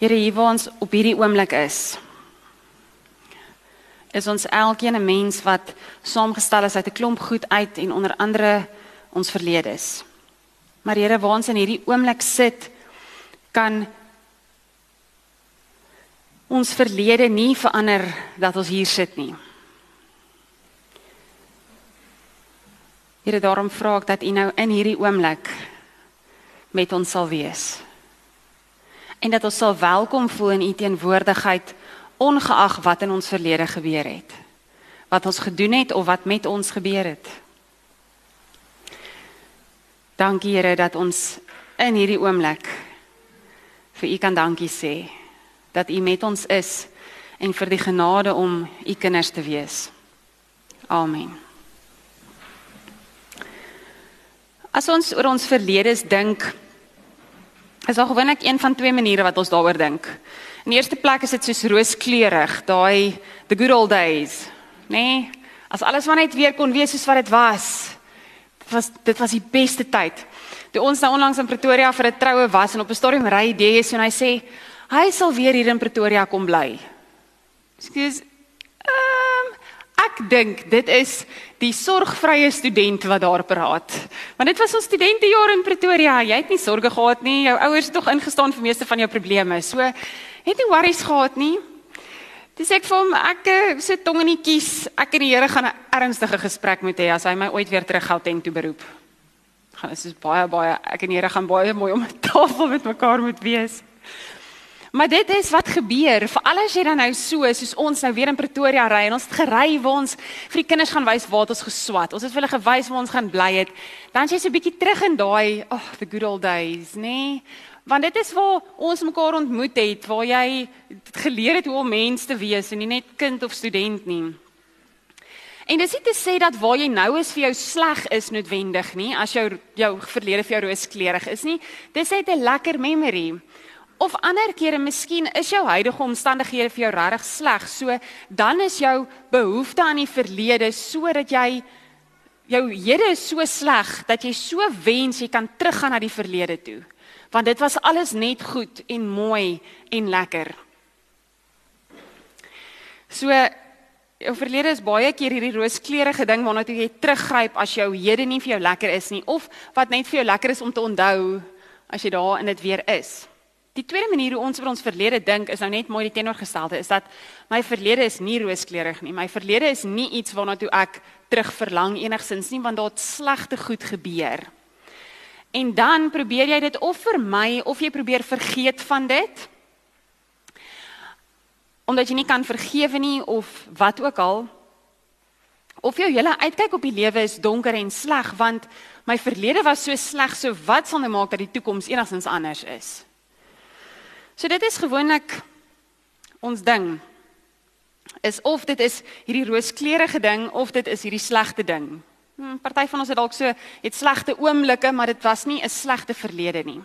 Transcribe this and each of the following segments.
Here, hier waar ons op hierdie oomblik is, is ons elkeen 'n mens wat saamgestel is uit 'n klomp goed uit en onder andere ons verlede is. Maar Here, waar ons in hierdie oomblik sit, kan ons verlede nie verander dat ons hier sit nie. Here, daarom vra ek dat U nou in hierdie oomblik met ons sal wees. En dat ons sal welkom voel in U teenwoordigheid ongeag wat in ons verlede gebeur het. Wat ons gedoen het of wat met ons gebeur het. Dankie Here dat ons in hierdie oomblik vir U kan dankie sê dat U met ons is en vir die genade om U kinders te wees. Amen. As ons oor ons verledes dink, is daar gewoonlik een van twee maniere wat ons daaroor dink. In die eerste plek is dit soos rooskleurig, daai the good old days, nê? Nee, as alles maar net weer kon wees soos wat dit was. Dit was dit was die beste tyd. Toe ons nou onlangs in Pretoria vir 'n troue was en op 'n stadium ry die is en hy sê hy sal weer hier in Pretoria kom bly. Skus. Ehm um, ek dink dit is die sorgvrye student wat daar praat. Want dit was ons studentejare in Pretoria. Jy het nie sorge gehad nie. Jou ouers het tog ingestaan vir meeste van jou probleme. So het nie worries gehad nie. Dis ek vir hom ek eh, sit tong in die kies. Ek en die Here gaan 'n ernstige gesprek met hê as hy my ooit weer terug Gauteng toe beroep. Gaan dit is baie baie ek en die Here gaan baie mooi om 'n tafel met mekaar moet wees. Maar dit is wat gebeur. Vir al as jy dan nou so soos ons nou weer in Pretoria ry en ons het gery waar ons vir die kinders gaan wys waar ons geswat. Ons het vir hulle gewys waar ons gaan bly het. Dan jy so 'n bietjie terug in daai, oh, the good old days, nê? Nee? Want dit is waar ons mekaar ontmoet het, waar jy geleer het hoe om mens te wees en nie net kind of student nie. En dis nie te sê dat waar jy nou is vir jou sleg is noodwendig nie, as jou jou verlede vir jou rooskleurig is nie. Dis net 'n lekker memory. Of ander kere miskien is jou huidige omstandighede vir jou regtig sleg. So dan is jou behoefte aan die verlede sodat jy jou hede is so sleg dat jy so wens jy kan teruggaan na die verlede toe. Want dit was alles net goed en mooi en lekker. So jou verlede is baie keer hierdie rooskleurige ding waarna jy teruggryp as jou hede nie vir jou lekker is nie of wat net vir jou lekker is om te onthou as jy daar in dit weer is. Die tweede manier hoe ons oor ons verlede dink is nou net mooi die teenoorgestelde is dat my verlede is nie rooskleurig nie. My verlede is nie iets waarna toe ek terug verlang enigsins nie want daar het slegte goed gebeur. En dan probeer jy dit of vermy of jy probeer vergeet van dit. Omdat jy nie kan vergewe nie of wat ook al. Of jou hele uitkyk op die lewe is donker en sleg want my verlede was so sleg, so wat sal nou maak dat die toekoms enigstens anders is? So dit is gewoonlik ons ding. Is of dit is hierdie rooskleurige ding of dit is hierdie slegte ding. Hmm, party van ons het dalk so het slegte oomblikke, maar dit was nie 'n slegte verlede nie.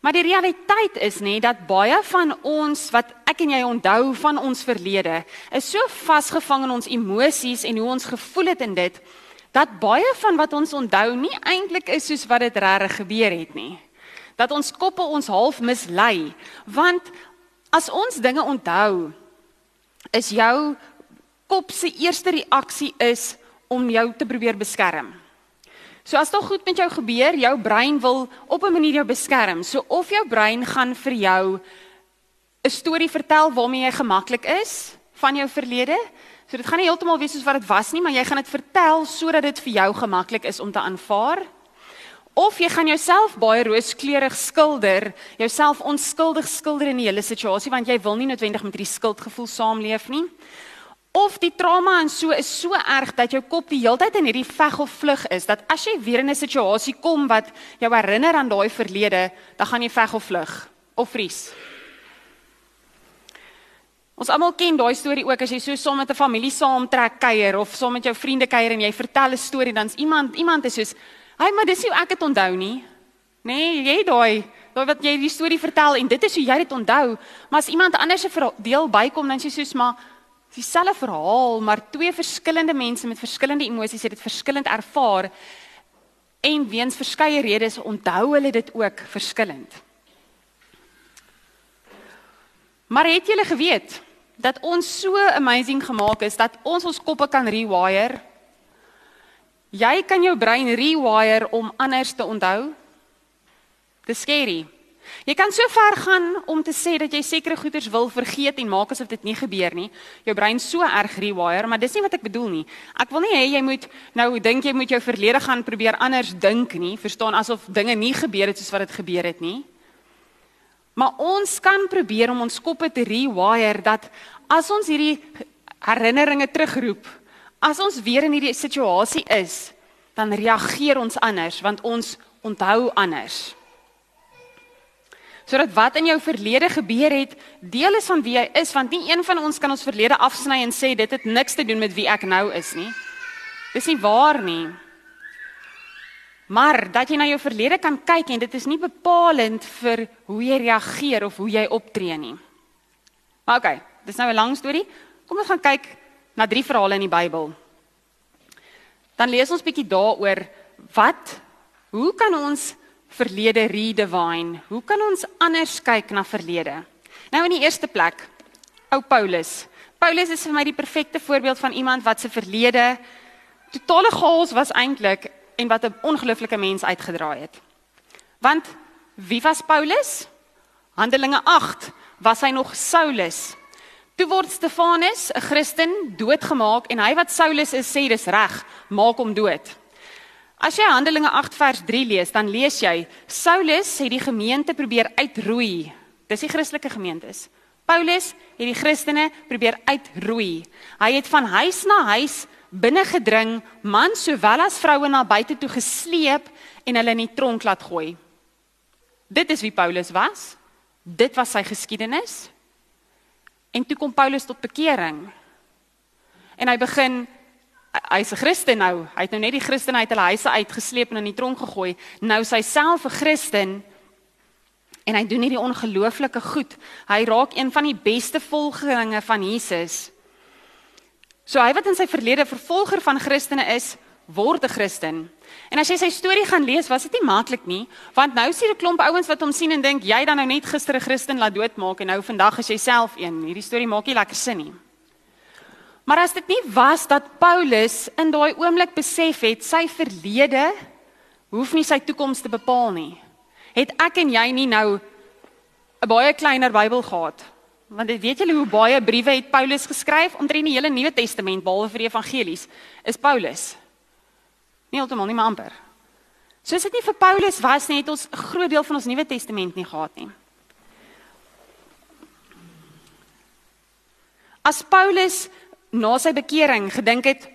Maar die realiteit is nê dat baie van ons wat ek en jy onthou van ons verlede, is so vasgevang in ons emosies en hoe ons gevoel het in dit dat baie van wat ons onthou nie eintlik is soos wat dit regtig gebeur het nie dat ons koppe ons half mislei want as ons dinge onthou is jou kop se eerste reaksie is om jou te probeer beskerm. So as dit goed met jou gebeur, jou brein wil op 'n manier jou beskerm. So of jou brein gaan vir jou 'n storie vertel waarmee jy gemaklik is van jou verlede. So dit gaan nie heeltemal wees soos wat dit was nie, maar jy gaan dit vertel sodat dit vir jou gemaklik is om te aanvaar. Of jy gaan jouself baie rooskleurig skilder, jouself onskuldig skilder in die hele situasie want jy wil nie noodwendig met hierdie skuldgevoel saamleef nie. Of die trauma en so is so erg dat jou kop die hele tyd in hierdie veg of vlug is dat as jy weer in 'n situasie kom wat jou herinner aan daai verlede, dan gaan jy veg of vlug of vries. Ons almal ken daai storie ook as jy so saam met 'n familie saamtrek kuier of saam met jou vriende kuier en jy vertel 'n storie dan's iemand iemand is soos Hy, maar dis nie ek het onthou nie. Nee, jy daai, daai wat jy die storie vertel en dit is hoe jy dit onthou. Maar as iemand anders se deel bykom dan sê soos maar dieselfde verhaal, maar twee verskillende mense met verskillende emosies het dit verskillend ervaar en weens verskeie redes onthou hulle dit ook verskillend. Maar het julle geweet dat ons so amazing gemaak is dat ons ons koppe kan rewire? Jy kan jou brein rewire om anders te onthou. Dis scary. Jy kan so ver gaan om te sê dat jy sekere goeders wil vergeet en maak asof dit nie gebeur nie. Jou brein so erg rewire, maar dis nie wat ek bedoel nie. Ek wil nie hê jy moet nou dink jy moet jou verlede gaan probeer anders dink nie, verstaan asof dinge nie gebeur het soos wat dit gebeur het nie. Maar ons kan probeer om ons koppe te rewire dat as ons hierdie herinneringe terugroep, as ons weer in hierdie situasie is, dan reageer ons anders want ons onthou anders. Sodat wat in jou verlede gebeur het, deel is van wie jy is, want nie een van ons kan ons verlede afsny en sê dit het niks te doen met wie ek nou is nie. Dis nie waar nie. Maar dat jy na jou verlede kan kyk en dit is nie bepalend vir hoe jy reageer of hoe jy optree nie. Maar okay, dis nou 'n lang storie. Kom ons gaan kyk na drie verhale in die Bybel. Dan lees ons bietjie daaroor wat hoe kan ons verlede redefine? Hoe kan ons anders kyk na verlede? Nou in die eerste plek, ou Paulus. Paulus is vir my die perfekte voorbeeld van iemand wat se verlede totale chaos was eintlik en wat 'n ongelooflike mens uitgedraai het. Want wie was Paulus? Handelinge 8 was hy nog Saulus. Toe word Stefanus, 'n Christen, doodgemaak en hy wat Saulus is sê dis reg, maak hom dood. As jy Handelinge 8 vers 3 lees, dan lees jy Saulus het die gemeente probeer uitroei. Dis die Christelike gemeentes. Paulus het die Christene probeer uitroei. Hy het van huis na huis binne gedring, mans sowel as vroue na buite toe gesleep en hulle in die tronk laat gooi. Dit is wie Paulus was. Dit was sy geskiedenis. En toe kom Paulus tot bekering. En hy begin hy's 'n Christen nou. Hy het nou net die Christene uit hulle huise uitgesleep en in die tronk gegooi. Nou sy self 'n Christen en hy doen hierdie ongelooflike goed. Hy raak een van die beste volgelinge van Jesus. So hy wat in sy verlede vervolger van Christene is, word 'n Christen. En as jy sy storie gaan lees, was dit nie maklik nie, want nou sien 'n klomp ouens wat hom sien en dink jy dan nou net gister 'n Christen laat doodmaak en nou vandag is jy self een. Hierdie storie maak nie lekker sin nie. Maar as dit nie was dat Paulus in daai oomblik besef het sy verlede hoef nie sy toekoms te bepaal nie, het ek en jy nie nou 'n baie kleiner Bybel gehad Want dit weet julle hoe baie briewe het Paulus geskryf omtrent die hele Nuwe Testament behalwe vir die evangelies is Paulus. Nie heeltemal nie maar amper. Soos dit nie vir Paulus was nie, het ons 'n groot deel van ons Nuwe Testament nie gehad nie. As Paulus na sy bekering gedink het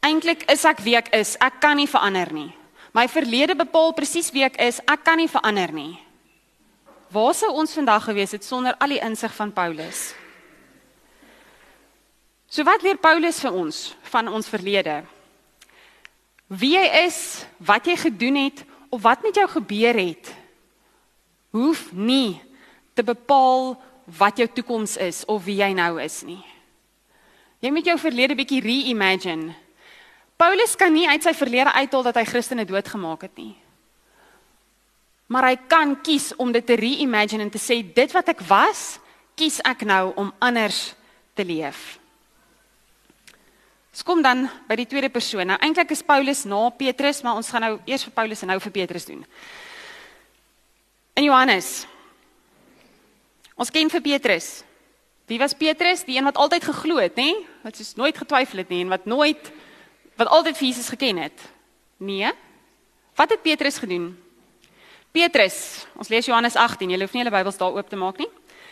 eintlik is ek wie ek is, ek kan nie verander nie. My verlede bepaal presies wie ek is, ek kan nie verander nie. Waar sou ons vandag gewees het sonder al die insig van Paulus? So wat leer Paulus vir ons van ons verlede? Wie jy is, wat jy gedoen het of wat met jou gebeur het, hoef nie te bepaal wat jou toekoms is of wie jy nou is nie. Jy moet jou verlede bietjie reimagine. Paulus kan nie uit sy verlede uithaal dat hy Christene doodgemaak het nie maar hy kan kies om dit te reimagine en te sê dit wat ek was, kies ek nou om anders te leef. Ons kom dan by die tweede persoon. Nou eintlik is Paulus na Petrus, maar ons gaan nou eers vir Paulus en nou vir Petrus doen. In Johannes. Ons ken vir Petrus. Wie was Petrus? Die een wat altyd geglo het, nê? Wat soos nooit getwyfel het nie en wat nooit wat altyd vir Jesus geken het. Nee. Wat het Petrus gedoen? Petrus, ons lees Johannes 18. Julle hoef nie julle Bybels daar oop te maak nie.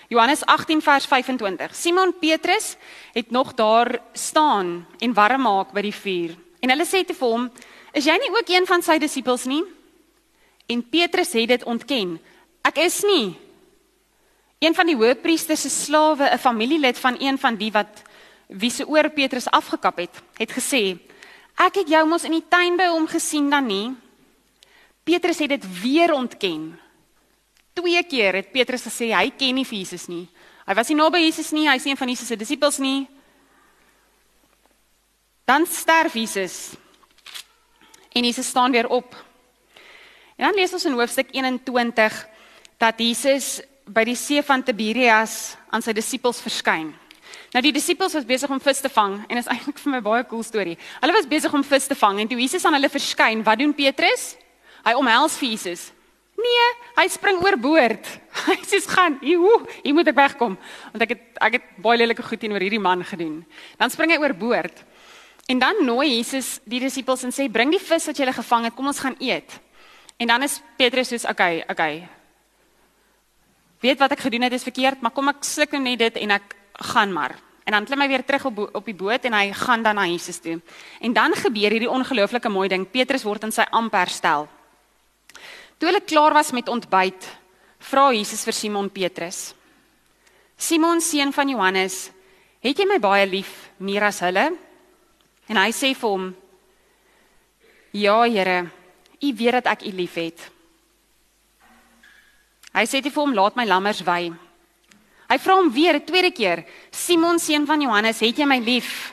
Johannes 18 vers 25. Simon Petrus het nog daar staan en warm maak by die vuur. En hulle sê te hom: "Is jy nie ook een van sy disippels nie?" En Petrus het dit ontken. "Ek is nie." Een van die hoofpriesters se slawe, 'n familielid van een van die wat wie se oor Petrus afgekap het, het gesê: "Ek het jou mos in die tuin by hom gesien dan nie?" Petrus het dit weer ontken. Twee keer het Petrus gesê hy ken nie Jesus nie. Hy was nie naby Jesus nie, hy is een van Jesus se disippels nie. Dan sterf Jesus. En Jesus staan weer op. En dan lees ons in hoofstuk 21 dat Jesus by die see van Tiberias aan sy disippels verskyn. Nou die disippels was besig om vis te vang en is eintlik vir my baie cool storie. Hulle was besig om vis te vang en toe Jesus aan hulle verskyn, wat doen Petrus? Hy omhels vir Jesus. Nee, hy spring oorboord. Hy sê gaan, "Joe, hier moet ek wegkom." Want ek het ek het baie lelike goed teenoor hierdie man gedoen. Dan spring hy oorboord. En dan nooi Jesus die disippels en sê, "Bring die vis wat julle gevang het, kom ons gaan eet." En dan is Petrus soos, "Oké, okay. Okay. Weet wat ek gedoen het is verkeerd, maar kom ek sluk nou net dit en ek gaan maar." En dan klim hy weer terug op op die boot en hy gaan dan na Jesus toe. En dan gebeur hierdie ongelooflike mooi ding. Petrus word in sy amp herstel. Toe hulle klaar was met ontbyt, vra Jesus vir Simon Petrus: "Simon seun van Johannes, het jy my baie lief meer as hulle?" En hy sê vir hom: "Ja, Here, U weet dat ek U liefhet." Hy sê te vir hom: "Laat my lammers wy." Hy vra hom weer 'n tweede keer: "Simon seun van Johannes, het jy my lief?"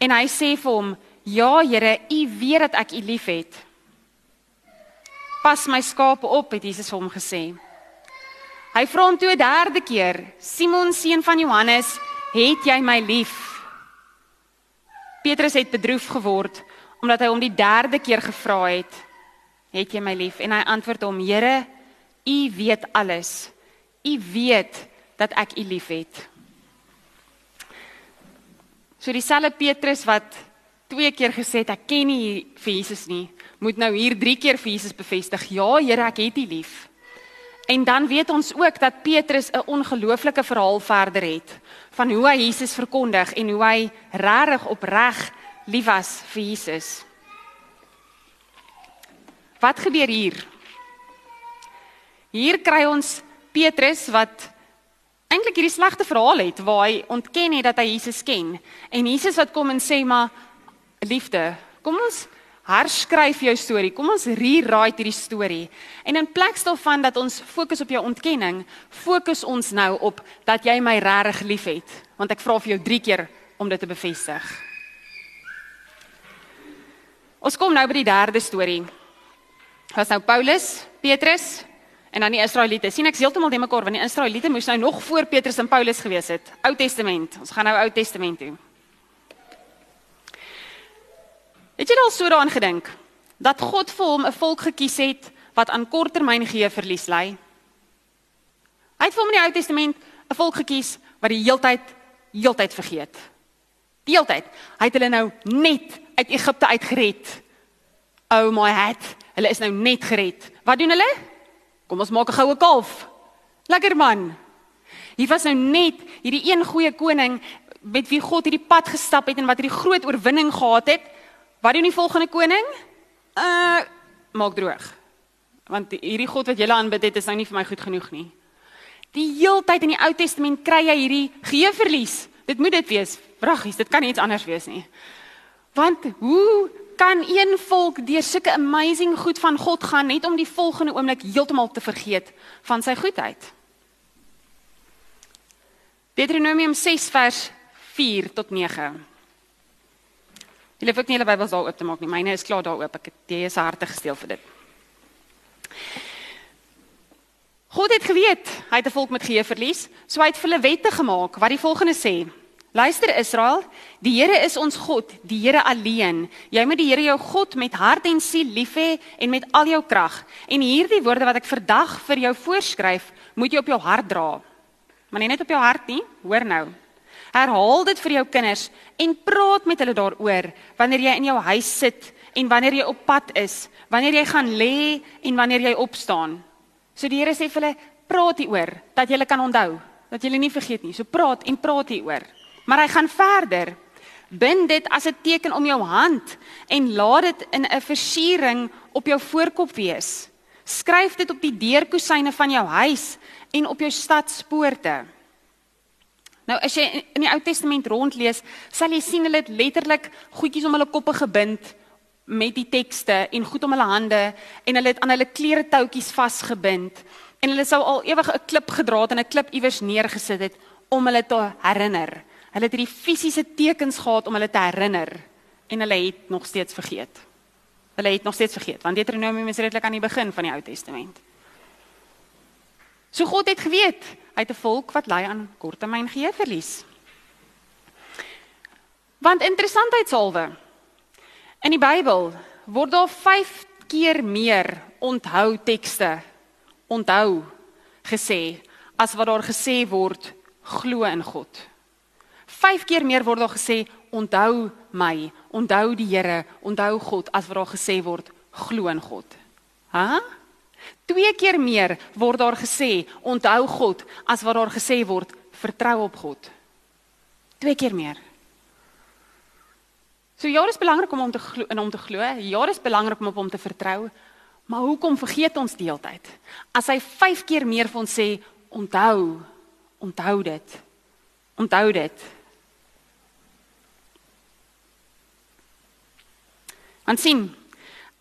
En hy sê vir hom: "Ja, Here, U weet dat ek U liefhet." Pas my skape op, het Jesus vir hom gesê. Hy vra hom toe 'n derde keer: "Simon seun van Johannes, het jy my lief?" Petrus het bedroef geword omdat hy hom die derde keer gevra het: "Het jy my lief?" En hy antwoord hom: "Here, U weet alles. U weet dat ek U liefhet." So dieselfde Petrus wat twee keer gesê het ek ken nie vir Jesus nie, moet nou hier 3 keer vir Jesus bevestig, ja Here, ek het U lief. En dan weet ons ook dat Petrus 'n ongelooflike verhaal verder het van hoe hy Jesus verkondig en hoe hy regtig opreg lief was vir Jesus. Wat gebeur hier? Hier kry ons Petrus wat eintlik hierdie slegte verhaal het waar hy ontken het dat hy Jesus ken en Jesus wat kom en sê maar liefde, kom ons herskryf jou storie. Kom ons rewrite hierdie storie. En in plaas daarvan dat ons fokus op jou ontkenning, fokus ons nou op dat jy my regtig liefhet, want ek vra vir jou 3 keer om dit te bevestig. Ons kom nou by die derde storie. Was nou Paulus, Petrus en dan die Israeliete. sien ek heeltemal de mekaar want die Israeliete moes nou nog voor Petrus en Paulus gewees het. Ou Testament. Ons gaan nou Ou Testament toe. Het jy al so daaraan gedink dat God vir hom 'n volk gekies het wat aan korttermyn gee verlies ly? Hy het vir hom in die Ou Testament 'n volk gekies wat die heeltyd heeltyd vergeet. Die heeltyd. Hy het hulle nou net uit Egipte uitgered. Oh my hat. Hulle is nou net gered. Wat doen hulle? Kom ons maak 'n goue kalf. Lekker man. Hier was nou net hierdie een goeie koning met wie God hierdie pad gestap het en wat hierdie groot oorwinning gehad het. Wat doen die volgende koning? Uh maak droog. Want hierdie God wat julle aanbid het is nou nie vir my goed genoeg nie. Die heeltyd in die Ou Testament kry jy hierdie geheueverlies. Dit moet dit wees. Vraggies, dit kan nie iets anders wees nie. Want hoe kan een volk deur sulke amazing goed van God gaan net om die volgende oomblik heeltemal te vergeet van sy goedheid? Deuteronomium 6 vers 4 tot 9. Julle hoef ook nie julle Bybels daar oop te maak nie. Myne is klaar daar oop. Ek het jy is harte gesteel vir dit. God het geweet hy het 'n volk met geheue verlies, so hy het vir hulle wette gemaak wat die volgende sê: Luister Israel, die Here is ons God, die Here alleen. Jy moet die Here jou God met hart en siel lief hê en met al jou krag. En hierdie woorde wat ek vandag vir jou voorskryf, moet jy op jou hart dra. Maar nie net op jou hart nie, hoor nou. Herhaal dit vir jou kinders en praat met hulle daaroor wanneer jy in jou huis sit en wanneer jy op pad is, wanneer jy gaan lê en wanneer jy opstaan. So die Here sê vir hulle, praat hieroor dat jy kan onthou, dat jy nie vergeet nie. So praat en praat hieroor. Maar hy gaan verder. Bind dit as 'n teken om jou hand en laat dit in 'n versiering op jou voorkop wees. Skryf dit op die deurkusyne van jou huis en op jou stadspoorte. Nou as jy in die Ou Testament rondlees, sal jy sien hulle het letterlik goedjies om hulle koppe gebind met die tekste en goed om hulle hande en hulle het aan hulle klere toutjies vasgebind en hulle sou al ewig 'n klip gedra het en 'n klip iewers neergesit het om hulle te herinner. Hulle het hierdie fisiese tekens gehad om hulle te herinner en hulle het nog steeds vergeet. Hulle het nog steeds vergeet want Deuteronomium is redelik aan die begin van die Ou Testament. So God het geweet, hy het 'n volk wat ly aan korttermyn geheueverlies. Want interessantheidshalwe in die Bybel word daar 5 keer meer onthou tekste onthou gesê as wat daar gesê word glo in God. 5 keer meer word daar gesê onthou my, onthou die Here, onthou God as wat daar gesê word glo in God. Hæ? Twee keer meer word daar gesê onthou God as wat daar gesê word vertrou op God. Twee keer meer. So ja, dit is belangrik om hom te glo, in hom te glo. Ja, dit is belangrik om op hom te vertrou. Maar hoekom vergeet ons die hele tyd? As hy 5 keer meer vir ons sê onthou, onthou dit. Onthou dit. Want sien,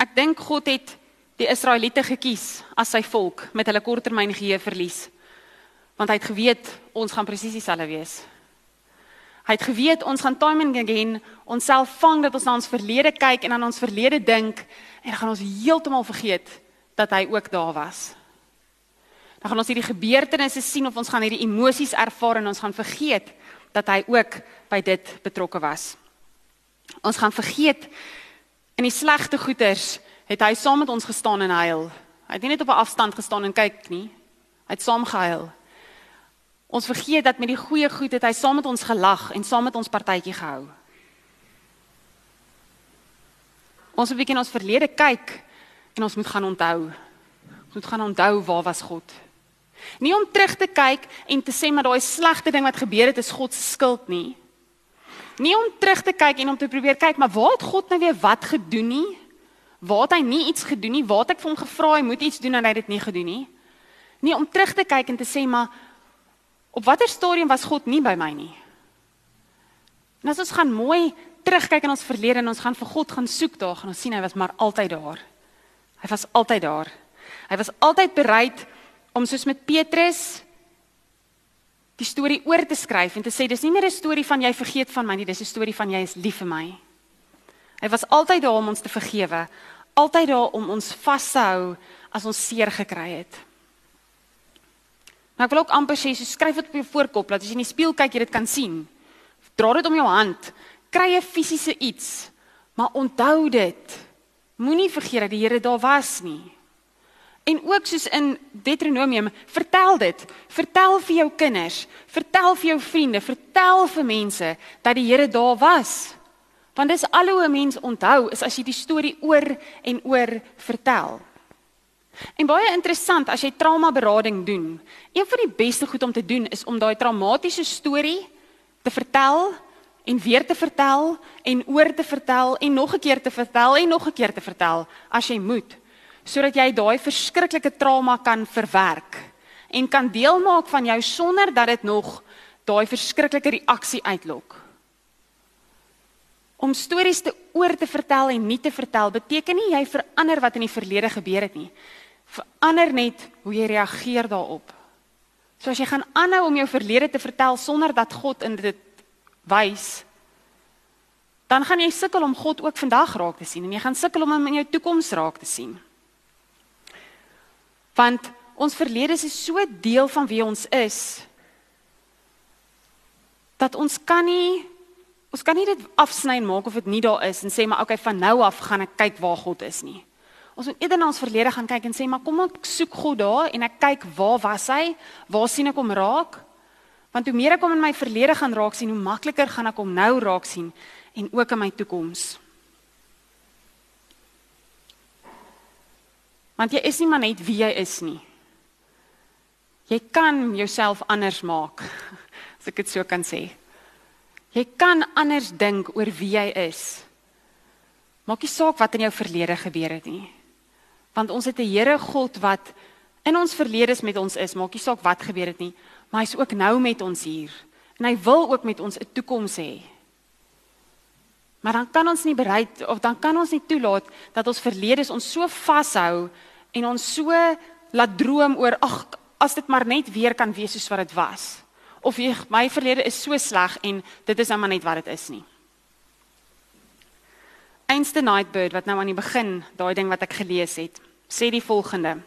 ek dink God het die Israeliete gekies as sy volk met hulle korttermyn geheue verlies. Want hy het geweet ons gaan presies dieselfde wees. Hy het geweet ons gaan time and again onsself vang dat ons na ons verlede kyk en aan ons verlede dink en dan gaan ons heeltemal vergeet dat hy ook daar was. Dan gaan ons hierdie gebeurtenisse sien of ons gaan hierdie emosies ervaar en ons gaan vergeet dat hy ook by dit betrokke was. Ons gaan vergeet in die slegte goeters het hy saam met ons gestaan en huil. Hy het nie net op 'n afstand gestaan en kyk nie. Hy het saam gehuil. Ons vergeet dat met die goeie goed het hy saam met ons gelag en saam met ons partytjie gehou. Ons moet begin ons verlede kyk en ons moet gaan onthou. Ons moet gaan onthou waar was God? Nie om terug te kyk en te sê maar daai slegte ding wat gebeur het is God se skuld nie. Nie om terug te kyk en om te probeer kyk maar waar het God nou weer wat gedoen nie? Waar het hy nie iets gedoen nie? Waar het ek vir hom gevra hy moet iets doen en hy het dit nie gedoen nie? Nie om terug te kyk en te sê maar op watter stadium was God nie by my nie? En as ons gaan mooi terugkyk in ons verlede en ons gaan vir God gaan soek daar, gaan ons sien hy was maar altyd daar. Hy was altyd daar. Hy was altyd bereid om soos met Petrus die storie oor te skryf en te sê dis nie meer 'n storie van jy vergeet van my nie, dis 'n storie van jy is lief vir my. Hy was altyd daar om ons te vergewe, altyd daar om ons vas te hou as ons seer gekry het. Maar ek wil ook amper sê, so skryf dit op jou voorkop dat as jy in die spieël kyk, jy dit kan sien. Dra dit om jou hand, kry 'n fisiese iets, maar onthou dit. Moenie vergeet dat die Here daar was nie. En ook soos in Deuteronomium, vertel dit. Vertel vir jou kinders, vertel vir jou vriende, vertel vir mense dat die Here daar was. Want dis al hoe 'n mens onthou is as jy die storie oor en oor vertel. En baie interessant as jy trauma berading doen. Een van die beste goed om te doen is om daai traumatiese storie te vertel en weer te vertel en oor te vertel en nog 'n keer te vertel en nog 'n keer te vertel as jy moet sodat jy daai verskriklike trauma kan verwerk en kan deel maak van jou sonder dat dit nog daai verskriklike reaksie uitlok. Om stories te oor te vertel en nie te vertel beteken nie jy verander wat in die verlede gebeur het nie. Verander net hoe jy reageer daarop. So as jy gaan aanhou om jou verlede te vertel sonder dat God in dit wys, dan gaan jy sukkel om God ook vandag raak te sien en jy gaan sukkel om hom in jou toekoms raak te sien. Want ons verlede is so deel van wie ons is dat ons kan nie ons kan nie dit afsny en maak of dit nie daar is en sê maar okay van nou af gaan ek kyk waar God is nie. Ons moet eerder na ons verlede gaan kyk en sê maar kom ek soek God daar en ek kyk waar was hy? Waar sien ek hom raak? Want hoe meer ek hom in my verlede gaan raak sien, hoe makliker gaan ek hom nou raak sien en ook in my toekoms. Want jy is nie maar net wie jy is nie. Jy kan jouself anders maak, as ek dit so kan sê. Jy kan anders dink oor wie jy is. Maak nie saak wat in jou verlede gebeur het nie. Want ons het 'n Here God wat in ons verlede met ons is, maak nie saak wat gebeur het nie, maar hy's ook nou met ons hier. En hy wil ook met ons 'n toekoms hê. Maar dan kan ons nie bereid of dan kan ons nie toelaat dat ons verlede ons so vashou en ons so laat droom oor ag as dit maar net weer kan wees soos wat dit was of jy, my verlede is so sleg en dit is nou maar net wat dit is nie. Einste Nightbird wat nou aan die begin daai ding wat ek gelees het, sê die volgende.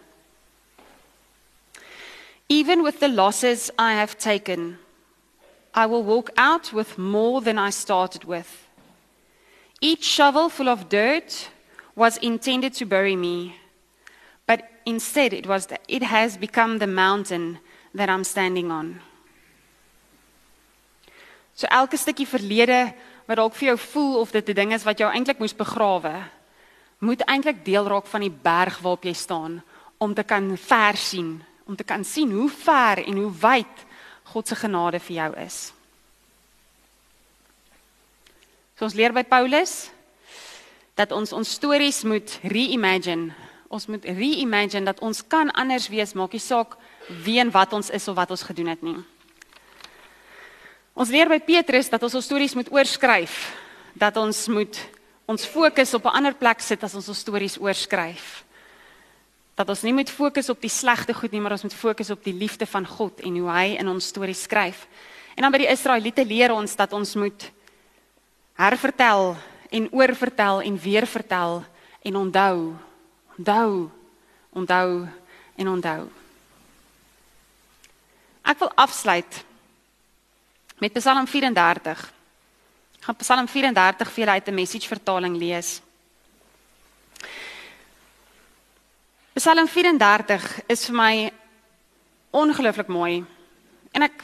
Even with the losses I have taken, I will walk out with more than I started with. Each shovel full of dirt was intended to bury me, but instead it, was the, it has become the mountain that I'm standing on. So elke stukkie verlede wat dalk vir jou voel of dit 'n ding is wat jou eintlik moes begrawe, moet eintlik deel raak van die berg waarop jy staan om te kan ver sien, om te kan sien hoe ver en hoe wyd God se genade vir jou is. So ons leer by Paulus dat ons ons stories moet reimagine. Ons moet reimagine dat ons kan anders wees, maak nie saak wie en wat ons is of wat ons gedoen het nie. Ons leer by Petrus dat ons ons stories moet oorskryf, dat ons moet ons fokus op 'n ander plek sit as ons ons stories oorskryf. Dat ons nie moet fokus op die slegte goed nie, maar ons moet fokus op die liefde van God en hoe hy in ons stories skryf. En dan by die Israeliete leer ons dat ons moet hervertel en oorvertel en weer vertel en onthou. Onthou. Onthou en onthou. Ek wil afsluit met Psalm 34. Ek gaan Psalm 34 vir julle uit 'n message vertaling lees. Psalm 34 is vir my ongelooflik mooi. En ek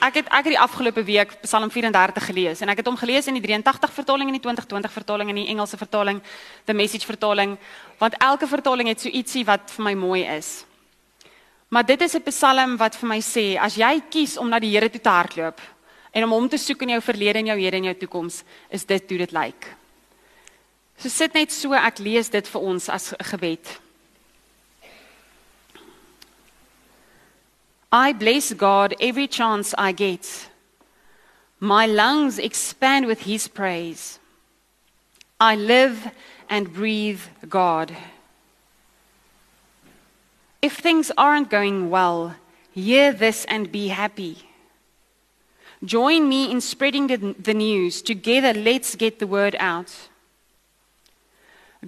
ek het ek het die afgelope week Psalm 34 gelees en ek het hom gelees in die 83 vertaling en die 2020 vertaling en die Engelse vertaling, the message vertaling, want elke vertaling het so ietsie wat vir my mooi is. Maar dit is 'n Psalm wat vir my sê as jy kies om na die Here toe te hardloop, en om hom te soek in jou verlede en jou hede en jou toekoms is dit hoe dit lyk. So sit net so ek lees dit vir ons as 'n gebed. I bless God every chance I get. My lungs expand with his praise. I live and breathe God. If things aren't going well, hear this and be happy. Join me in spreading the, the news. Together, let's get the word out.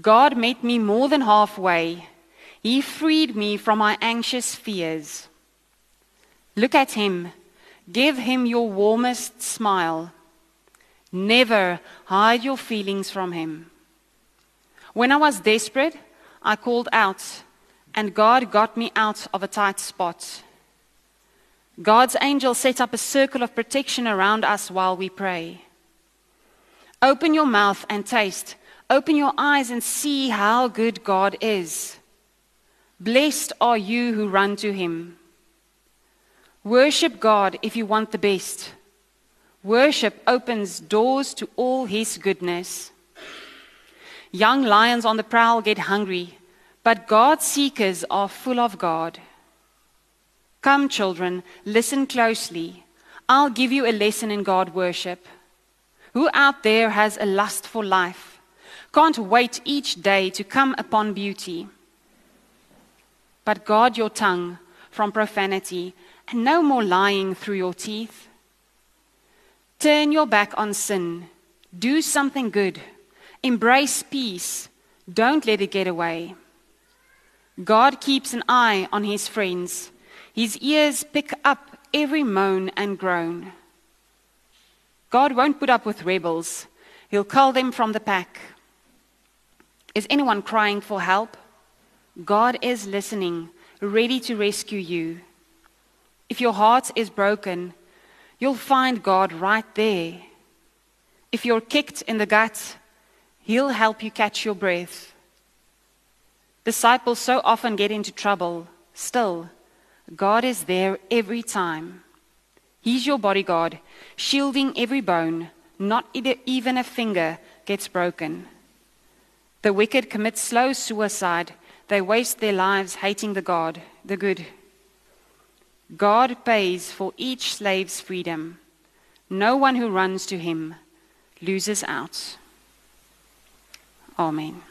God met me more than halfway. He freed me from my anxious fears. Look at him. Give him your warmest smile. Never hide your feelings from him. When I was desperate, I called out, and God got me out of a tight spot. God's angel set up a circle of protection around us while we pray. Open your mouth and taste. Open your eyes and see how good God is. Blessed are you who run to him. Worship God if you want the best. Worship opens doors to all his goodness. Young lions on the prowl get hungry, but God seekers are full of God. Come, children, listen closely. I'll give you a lesson in God worship. Who out there has a lust for life? Can't wait each day to come upon beauty. But guard your tongue from profanity and no more lying through your teeth. Turn your back on sin. Do something good. Embrace peace. Don't let it get away. God keeps an eye on his friends his ears pick up every moan and groan. God won't put up with rebels, He'll cull them from the pack. Is anyone crying for help? God is listening, ready to rescue you. If your heart is broken, you'll find God right there. If you're kicked in the gut, He'll help you catch your breath. Disciples so often get into trouble. Still, God is there every time. He's your bodyguard, shielding every bone, not even a finger gets broken. The wicked commit slow suicide. They waste their lives hating the God, the good. God pays for each slave's freedom. No one who runs to him loses out. Amen.